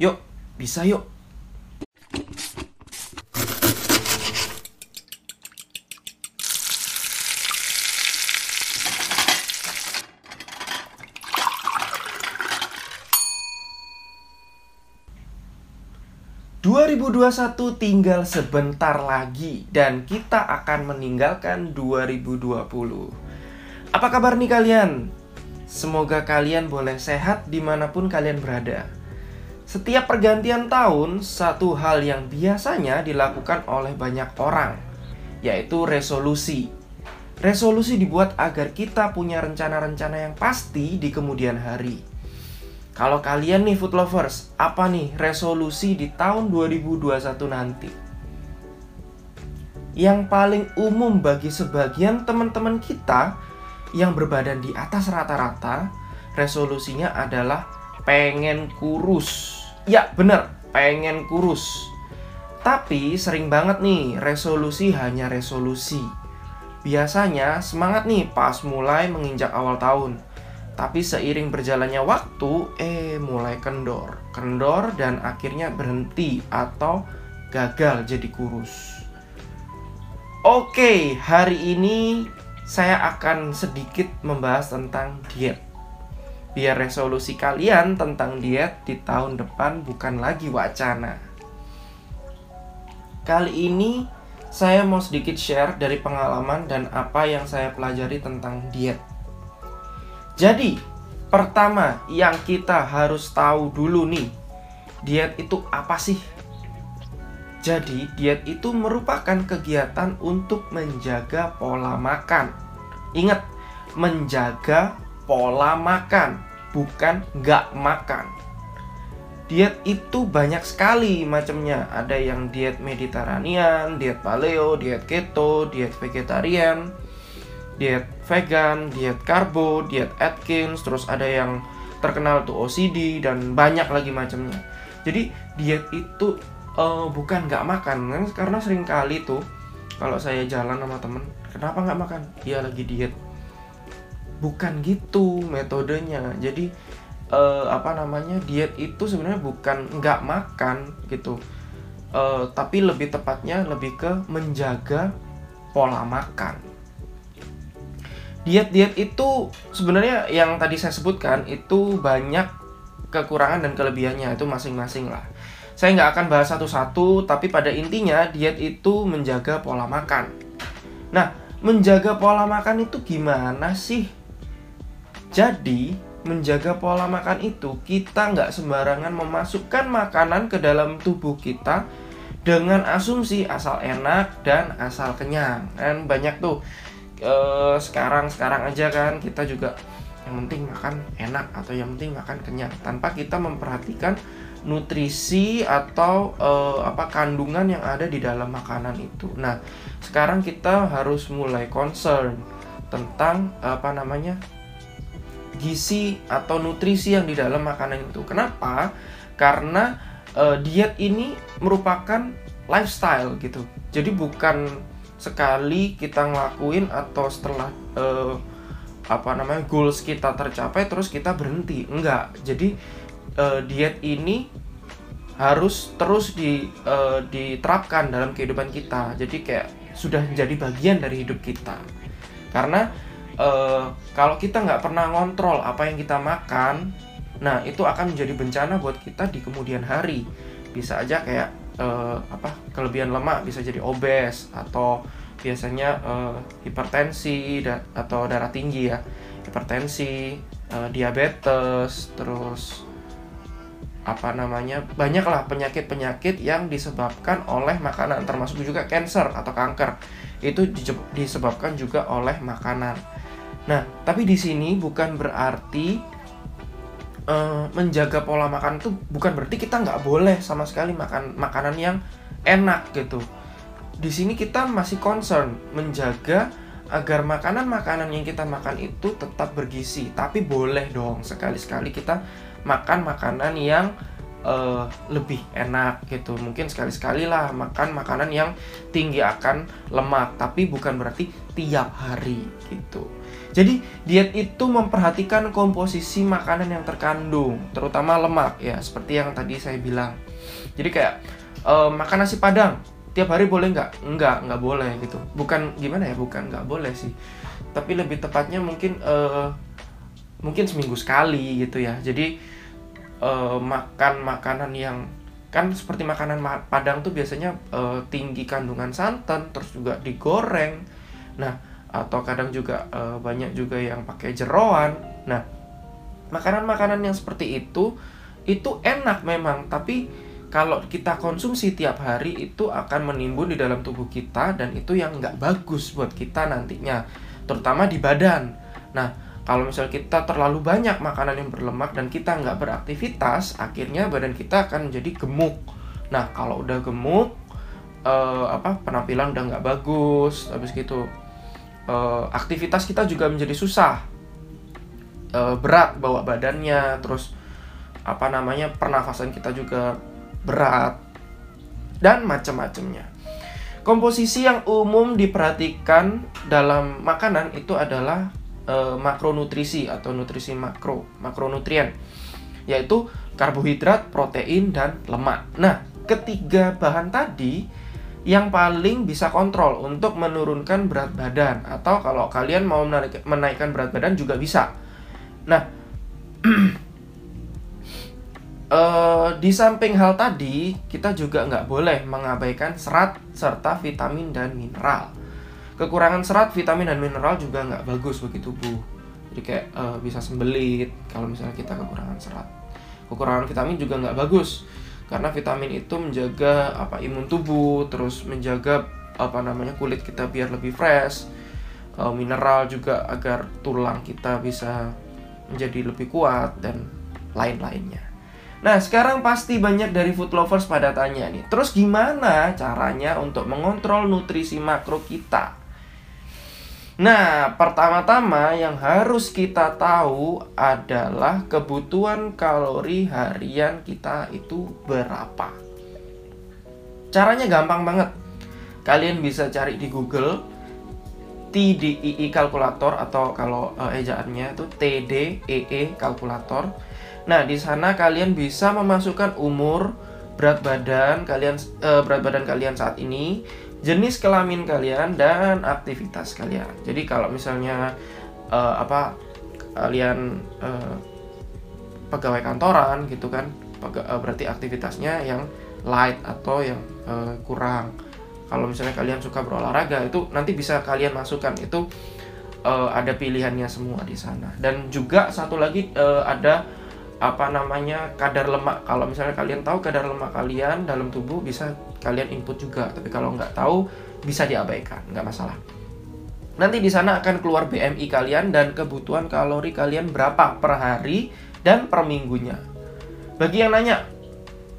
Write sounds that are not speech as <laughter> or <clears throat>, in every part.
Yuk, bisa yuk. ...2021 tinggal sebentar lagi... ...dan kita akan meninggalkan 2020... Apa kabar nih kalian? Semoga kalian boleh sehat di mana pun kalian berada Setiap pergantian tahun, satu hal yang biasanya dilakukan oleh banyak orang Yaitu resolusi Resolusi dibuat agar kita punya rencana-rencana yang pasti di kemudian hari kalau kalian nih food lovers, apa nih resolusi di tahun 2021 nanti? Yang paling umum bagi sebagian teman-teman kita yang berbadan di atas rata-rata, resolusinya adalah pengen kurus. Ya, bener, pengen kurus. Tapi sering banget nih, resolusi hanya resolusi. Biasanya semangat nih pas mulai menginjak awal tahun tapi seiring berjalannya waktu, eh mulai kendor. Kendor dan akhirnya berhenti atau gagal jadi kurus. Oke, hari ini saya akan sedikit membahas tentang diet. Biar resolusi kalian tentang diet di tahun depan bukan lagi wacana. Kali ini saya mau sedikit share dari pengalaman dan apa yang saya pelajari tentang diet jadi, pertama yang kita harus tahu dulu nih, diet itu apa sih? Jadi, diet itu merupakan kegiatan untuk menjaga pola makan. Ingat, menjaga pola makan, bukan nggak makan. Diet itu banyak sekali macamnya. Ada yang diet Mediterranean, diet paleo, diet keto, diet vegetarian, diet vegan, diet karbo, diet Atkins, terus ada yang terkenal tuh OCD dan banyak lagi macamnya. Jadi diet itu uh, bukan nggak makan kan karena sering kali tuh kalau saya jalan sama temen, kenapa nggak makan? Dia lagi diet. Bukan gitu metodenya. Jadi uh, apa namanya diet itu sebenarnya bukan nggak makan gitu, uh, tapi lebih tepatnya lebih ke menjaga pola makan diet-diet itu sebenarnya yang tadi saya sebutkan itu banyak kekurangan dan kelebihannya itu masing-masing lah. Saya nggak akan bahas satu-satu, tapi pada intinya diet itu menjaga pola makan. Nah, menjaga pola makan itu gimana sih? Jadi, menjaga pola makan itu kita nggak sembarangan memasukkan makanan ke dalam tubuh kita dengan asumsi asal enak dan asal kenyang. Dan banyak tuh uh, sekarang sekarang aja kan kita juga yang penting makan enak atau yang penting makan kenyang tanpa kita memperhatikan nutrisi atau uh, apa kandungan yang ada di dalam makanan itu. Nah, sekarang kita harus mulai concern tentang apa namanya? Gizi atau nutrisi yang di dalam makanan itu. Kenapa? Karena uh, diet ini merupakan lifestyle gitu. Jadi bukan sekali kita ngelakuin atau setelah uh, apa namanya goals kita tercapai terus kita berhenti enggak jadi uh, diet ini harus terus di uh, diterapkan dalam kehidupan kita jadi kayak sudah menjadi bagian dari hidup kita karena uh, kalau kita nggak pernah ngontrol apa yang kita makan nah itu akan menjadi bencana buat kita di kemudian hari. Bisa aja kayak uh, apa kelebihan lemak bisa jadi obes atau biasanya uh, hipertensi da atau darah tinggi ya. Hipertensi uh, diabetes terus apa namanya banyaklah penyakit-penyakit yang disebabkan oleh makanan termasuk juga cancer atau kanker. Itu disebabkan juga oleh makanan nah tapi di sini bukan berarti uh, menjaga pola makan itu bukan berarti kita nggak boleh sama sekali makan makanan yang enak gitu. Di sini kita masih concern menjaga agar makanan-makanan yang kita makan itu tetap bergizi. Tapi boleh dong sekali-sekali kita makan makanan yang uh, lebih enak gitu mungkin sekali-sekali lah makan makanan yang tinggi akan lemak tapi bukan berarti tiap hari gitu jadi diet itu memperhatikan komposisi makanan yang terkandung terutama lemak ya seperti yang tadi saya bilang. Jadi kayak uh, makan nasi padang tiap hari boleh nggak? Nggak nggak boleh gitu. Bukan gimana ya bukan nggak boleh sih. Tapi lebih tepatnya mungkin uh, mungkin seminggu sekali gitu ya. Jadi uh, makan makanan yang kan seperti makanan Padang tuh biasanya uh, tinggi kandungan santan terus juga digoreng. Nah atau kadang juga uh, banyak juga yang pakai jeroan. Nah makanan-makanan yang seperti itu itu enak memang. Tapi kalau kita konsumsi tiap hari itu akan menimbun di dalam tubuh kita dan itu yang nggak bagus buat kita nantinya terutama di badan. Nah kalau misal kita terlalu banyak makanan yang berlemak dan kita nggak beraktivitas, akhirnya badan kita akan menjadi gemuk. Nah, kalau udah gemuk, uh, apa penampilan udah nggak bagus, habis gitu uh, aktivitas kita juga menjadi susah, uh, berat bawa badannya, terus apa namanya pernafasan kita juga berat dan macam-macamnya. Komposisi yang umum diperhatikan dalam makanan itu adalah e, makronutrisi atau nutrisi makro, makronutrien, yaitu karbohidrat, protein, dan lemak. Nah, ketiga bahan tadi yang paling bisa kontrol untuk menurunkan berat badan atau kalau kalian mau menaikkan berat badan juga bisa. Nah, uh, <clears throat> di samping hal tadi kita juga nggak boleh mengabaikan serat serta vitamin dan mineral kekurangan serat, vitamin dan mineral juga nggak bagus bagi tubuh. Jadi kayak uh, bisa sembelit kalau misalnya kita kekurangan serat. Kekurangan vitamin juga nggak bagus karena vitamin itu menjaga apa imun tubuh, terus menjaga apa namanya kulit kita biar lebih fresh. Uh, mineral juga agar tulang kita bisa menjadi lebih kuat dan lain-lainnya. Nah, sekarang pasti banyak dari food lovers pada tanya nih, terus gimana caranya untuk mengontrol nutrisi makro kita? Nah, pertama-tama yang harus kita tahu adalah kebutuhan kalori harian kita itu berapa. Caranya gampang banget. Kalian bisa cari di Google TDEE kalkulator atau kalau uh, ejaannya itu TDEE kalkulator. Nah, di sana kalian bisa memasukkan umur, berat badan kalian uh, berat badan kalian saat ini, jenis kelamin kalian dan aktivitas kalian. Jadi kalau misalnya uh, apa kalian uh, pegawai kantoran gitu kan, uh, berarti aktivitasnya yang light atau yang uh, kurang. Kalau misalnya kalian suka berolahraga itu nanti bisa kalian masukkan itu uh, ada pilihannya semua di sana. Dan juga satu lagi uh, ada apa namanya kadar lemak kalau misalnya kalian tahu kadar lemak kalian dalam tubuh bisa kalian input juga. Tapi kalau nggak tahu bisa diabaikan. Nggak masalah. Nanti di sana akan keluar BMI kalian dan kebutuhan kalori kalian berapa per hari dan per minggunya. Bagi yang nanya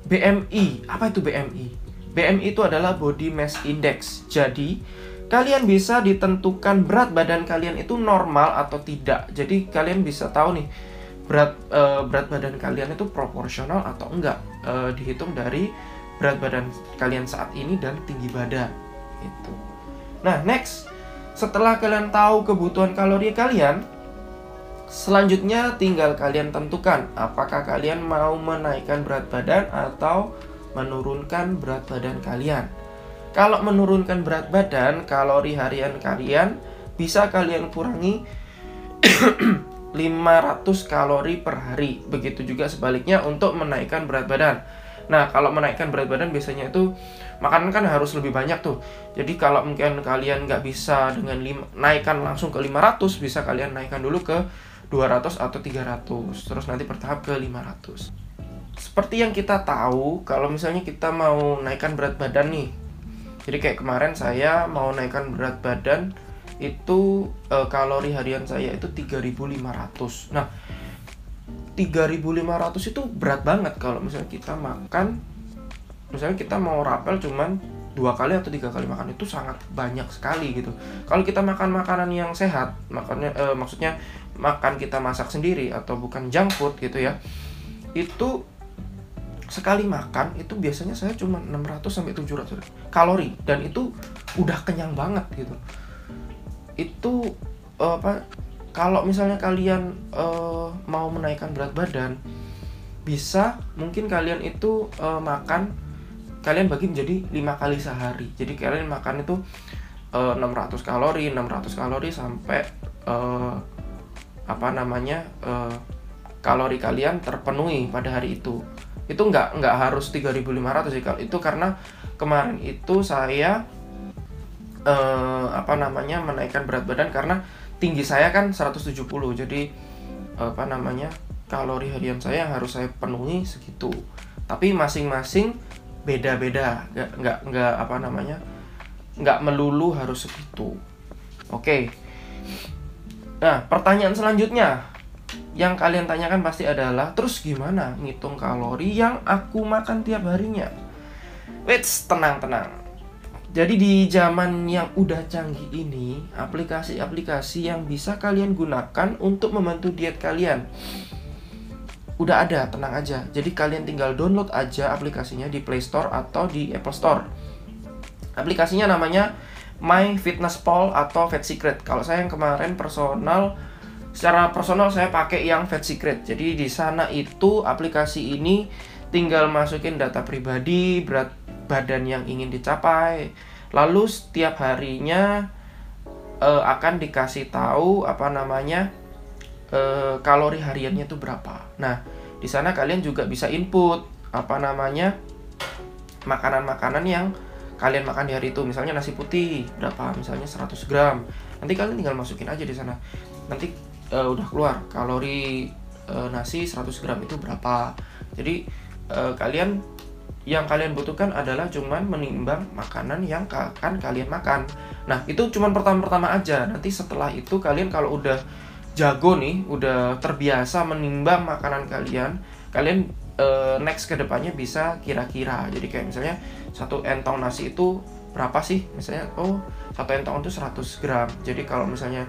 BMI apa itu BMI BMI itu adalah body mass index. Jadi kalian bisa ditentukan berat badan kalian itu normal atau tidak. Jadi kalian bisa tahu nih berat uh, berat badan kalian itu proporsional atau enggak uh, dihitung dari berat badan kalian saat ini dan tinggi badan itu. Nah, next setelah kalian tahu kebutuhan kalori kalian, selanjutnya tinggal kalian tentukan apakah kalian mau menaikkan berat badan atau menurunkan berat badan kalian. Kalau menurunkan berat badan, kalori harian kalian bisa kalian kurangi <clears throat> 500 kalori per hari. Begitu juga sebaliknya untuk menaikkan berat badan. Nah, kalau menaikkan berat badan biasanya itu makanan kan harus lebih banyak tuh. Jadi kalau mungkin kalian nggak bisa dengan lima, naikkan langsung ke 500, bisa kalian naikkan dulu ke 200 atau 300. Terus nanti bertahap ke 500. Seperti yang kita tahu, kalau misalnya kita mau naikkan berat badan nih. Jadi kayak kemarin saya mau naikkan berat badan itu uh, kalori harian saya itu 3500 nah 3500 itu berat banget kalau misalnya kita makan misalnya kita mau rapel cuman dua kali atau tiga kali makan itu sangat banyak sekali gitu. Kalau kita makan makanan yang sehat makannya uh, maksudnya makan kita masak sendiri atau bukan junk food gitu ya itu sekali makan itu biasanya saya cuma 600 sampai 700 kalori dan itu udah kenyang banget gitu. Itu uh, apa kalau misalnya kalian uh, mau menaikkan berat badan bisa mungkin kalian itu uh, makan kalian bagi menjadi lima kali sehari. Jadi kalian makan itu uh, 600 kalori 600 kalori sampai uh, apa namanya uh, kalori kalian terpenuhi pada hari itu. Itu nggak nggak harus 3.500 sih kalau itu karena kemarin itu saya uh, apa namanya menaikkan berat badan karena tinggi saya kan 170 jadi apa namanya kalori harian saya yang harus saya penuhi segitu. Tapi masing-masing beda-beda nggak nggak nggak apa namanya nggak melulu harus segitu. Oke. Nah pertanyaan selanjutnya yang kalian tanyakan pasti adalah terus gimana ngitung kalori yang aku makan tiap harinya? Wait tenang tenang jadi di zaman yang udah canggih ini, aplikasi-aplikasi yang bisa kalian gunakan untuk membantu diet kalian udah ada, tenang aja. Jadi kalian tinggal download aja aplikasinya di Play Store atau di Apple Store. Aplikasinya namanya My Fitness Pal atau Fat Secret. Kalau saya yang kemarin personal secara personal saya pakai yang Fat Secret. Jadi di sana itu aplikasi ini tinggal masukin data pribadi, berat badan yang ingin dicapai. Lalu setiap harinya uh, akan dikasih tahu apa namanya uh, kalori hariannya itu berapa. Nah, di sana kalian juga bisa input apa namanya makanan-makanan yang kalian makan di hari itu. Misalnya nasi putih berapa? Misalnya 100 gram. Nanti kalian tinggal masukin aja di sana. Nanti uh, udah keluar kalori uh, nasi 100 gram itu berapa. Jadi uh, kalian yang kalian butuhkan adalah cuman menimbang makanan yang akan kalian makan. Nah, itu cuman pertama-pertama aja. Nanti setelah itu kalian kalau udah jago nih, udah terbiasa menimbang makanan kalian, kalian uh, next ke depannya bisa kira-kira. Jadi kayak misalnya satu entong nasi itu berapa sih? Misalnya oh satu entong itu 100 gram. Jadi kalau misalnya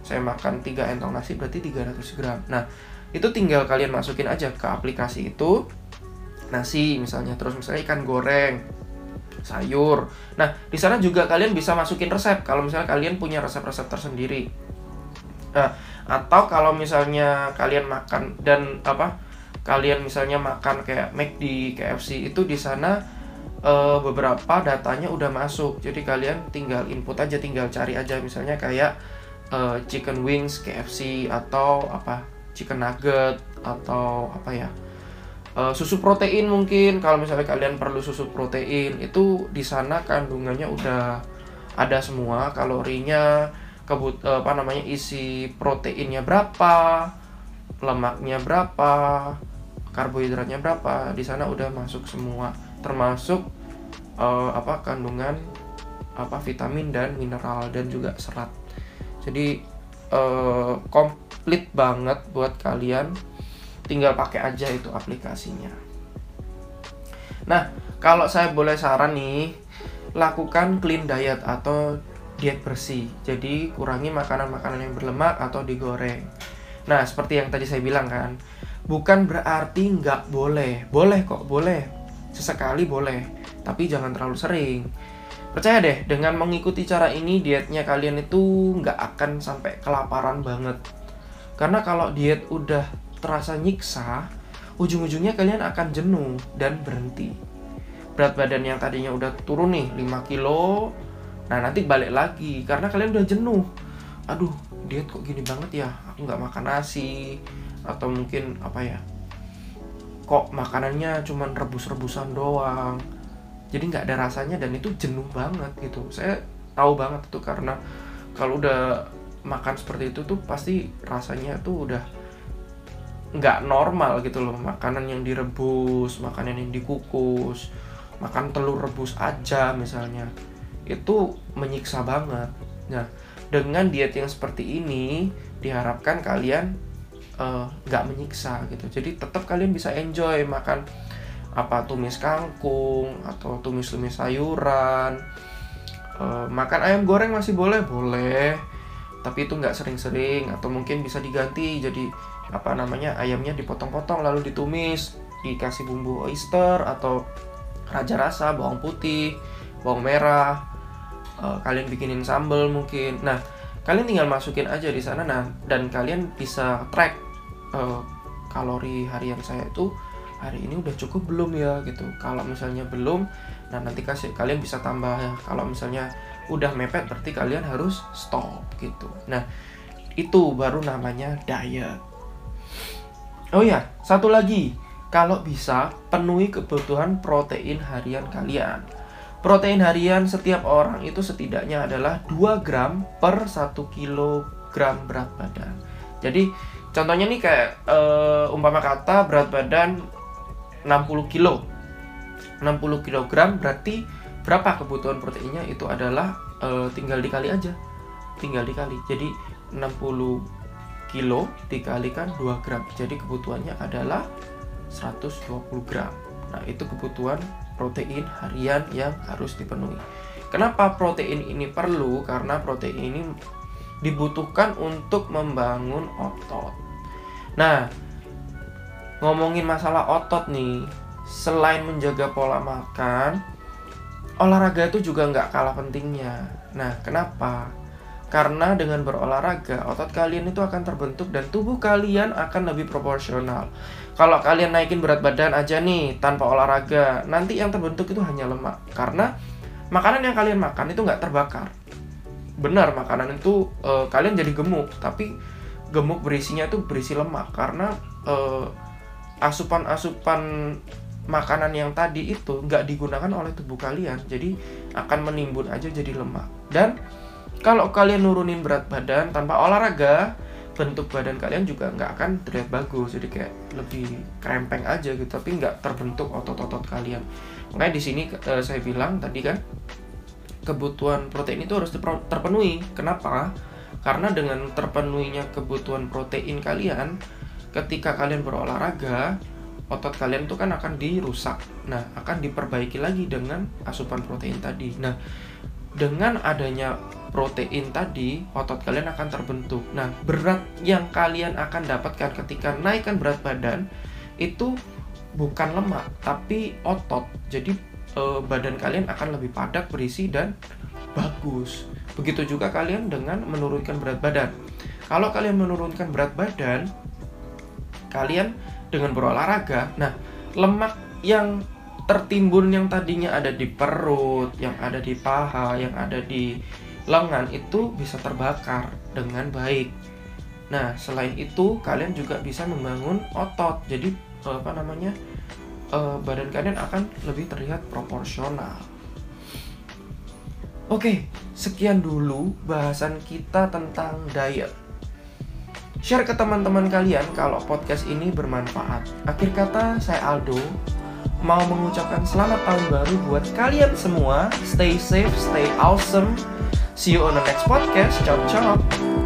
saya makan tiga entong nasi berarti 300 gram. Nah itu tinggal kalian masukin aja ke aplikasi itu nasi misalnya terus misalnya ikan goreng sayur. Nah di sana juga kalian bisa masukin resep kalau misalnya kalian punya resep-resep tersendiri. Nah atau kalau misalnya kalian makan dan apa kalian misalnya makan kayak McD, KFC itu di sana e, beberapa datanya udah masuk. Jadi kalian tinggal input aja, tinggal cari aja. Misalnya kayak e, chicken wings KFC atau apa chicken nugget atau apa ya uh, susu protein mungkin. Kalau misalnya kalian perlu susu protein itu di sana kandungannya udah ada semua. Kalorinya kebut uh, apa namanya isi proteinnya berapa lemaknya berapa karbohidratnya berapa di sana udah masuk semua. Termasuk uh, apa kandungan apa vitamin dan mineral dan juga serat. Jadi uh, komplit banget buat kalian tinggal pakai aja itu aplikasinya. Nah, kalau saya boleh saran nih, lakukan clean diet atau diet bersih. Jadi kurangi makanan-makanan yang berlemak atau digoreng. Nah, seperti yang tadi saya bilang kan, bukan berarti nggak boleh. Boleh kok, boleh. Sesekali boleh, tapi jangan terlalu sering. Percaya deh, dengan mengikuti cara ini dietnya kalian itu nggak akan sampai kelaparan banget. Karena kalau diet udah terasa nyiksa, ujung-ujungnya kalian akan jenuh dan berhenti. Berat badan yang tadinya udah turun nih 5 kilo, nah nanti balik lagi karena kalian udah jenuh. Aduh, diet kok gini banget ya, aku nggak makan nasi, atau mungkin apa ya, kok makanannya cuman rebus-rebusan doang. Jadi nggak ada rasanya dan itu jenuh banget gitu. Saya tahu banget itu karena kalau udah makan seperti itu tuh pasti rasanya tuh udah nggak normal gitu loh. Makanan yang direbus makanan yang dikukus makan telur rebus aja misalnya. Itu menyiksa banget. Nah dengan diet yang seperti ini diharapkan kalian eh, nggak uh, menyiksa gitu. Jadi tetap kalian bisa enjoy makan apa tumis kangkung atau tumis-tumis sayuran. Uh, makan ayam goreng masih boleh boleh. Tapi itu nggak sering-sering atau mungkin bisa diganti jadi apa namanya ayamnya dipotong-potong lalu ditumis dikasih bumbu oyster atau raja rasa bawang putih bawang merah uh, kalian bikinin sambal mungkin. Nah kalian tinggal masukin aja di sana nah dan kalian bisa track uh, kalori harian saya itu hari ini udah cukup belum ya gitu. Kalau misalnya belum nah nanti kasih kalian bisa tambah ya. Kalau misalnya udah mepet berarti kalian harus stop gitu. Nah itu baru namanya diet oh ya satu lagi. Kalau bisa penuhi kebutuhan protein harian kalian. Protein harian setiap orang itu setidaknya adalah 2 gram per 1 kilogram berat badan. Jadi contohnya nih kayak uh, umpama kata berat badan 60 kilo. 60 kg berarti berapa kebutuhan proteinnya? Itu adalah e, tinggal dikali aja. Tinggal dikali. Jadi 60 kilo dikalikan 2 gram. Jadi kebutuhannya adalah 120 gram. Nah itu kebutuhan protein harian yang harus dipenuhi. Kenapa protein ini perlu? Karena protein ini dibutuhkan untuk membangun otot. Nah ngomongin masalah otot nih, selain menjaga pola makan, olahraga itu juga nggak kalah pentingnya. Nah, kenapa? Karena dengan berolahraga, otot kalian itu akan terbentuk dan tubuh kalian akan lebih proporsional. Kalau kalian naikin berat badan aja nih tanpa olahraga, nanti yang terbentuk itu hanya lemak. Karena makanan yang kalian makan itu nggak terbakar. Benar, makanan itu uh, kalian jadi gemuk, tapi gemuk berisinya itu berisi lemak karena uh, asupan-asupan makanan yang tadi itu nggak digunakan oleh tubuh kalian jadi akan menimbun aja jadi lemak dan kalau kalian nurunin berat badan tanpa olahraga bentuk badan kalian juga nggak akan terlihat bagus jadi kayak lebih krempeng aja gitu tapi nggak terbentuk otot-otot kalian makanya di sini uh, saya bilang tadi kan kebutuhan protein itu harus terpenuhi kenapa karena dengan terpenuhinya kebutuhan protein kalian ketika kalian berolahraga otot kalian itu kan akan dirusak. Nah, akan diperbaiki lagi dengan asupan protein tadi. Nah, dengan adanya protein tadi, otot kalian akan terbentuk. Nah, berat yang kalian akan dapatkan ketika naikkan berat badan itu bukan lemak, tapi otot. Jadi e, badan kalian akan lebih padat, berisi dan bagus. Begitu juga kalian dengan menurunkan berat badan. Kalau kalian menurunkan berat badan, kalian dengan berolahraga, nah lemak yang tertimbun yang tadinya ada di perut, yang ada di paha, yang ada di lengan itu bisa terbakar dengan baik. Nah, selain itu kalian juga bisa membangun otot. Jadi apa namanya? Uh, badan kalian akan lebih terlihat proporsional. Oke, sekian dulu bahasan kita tentang diet. Share ke teman-teman kalian kalau podcast ini bermanfaat. Akhir kata, saya Aldo mau mengucapkan selamat tahun baru buat kalian semua. Stay safe, stay awesome. See you on the next podcast. Ciao, ciao.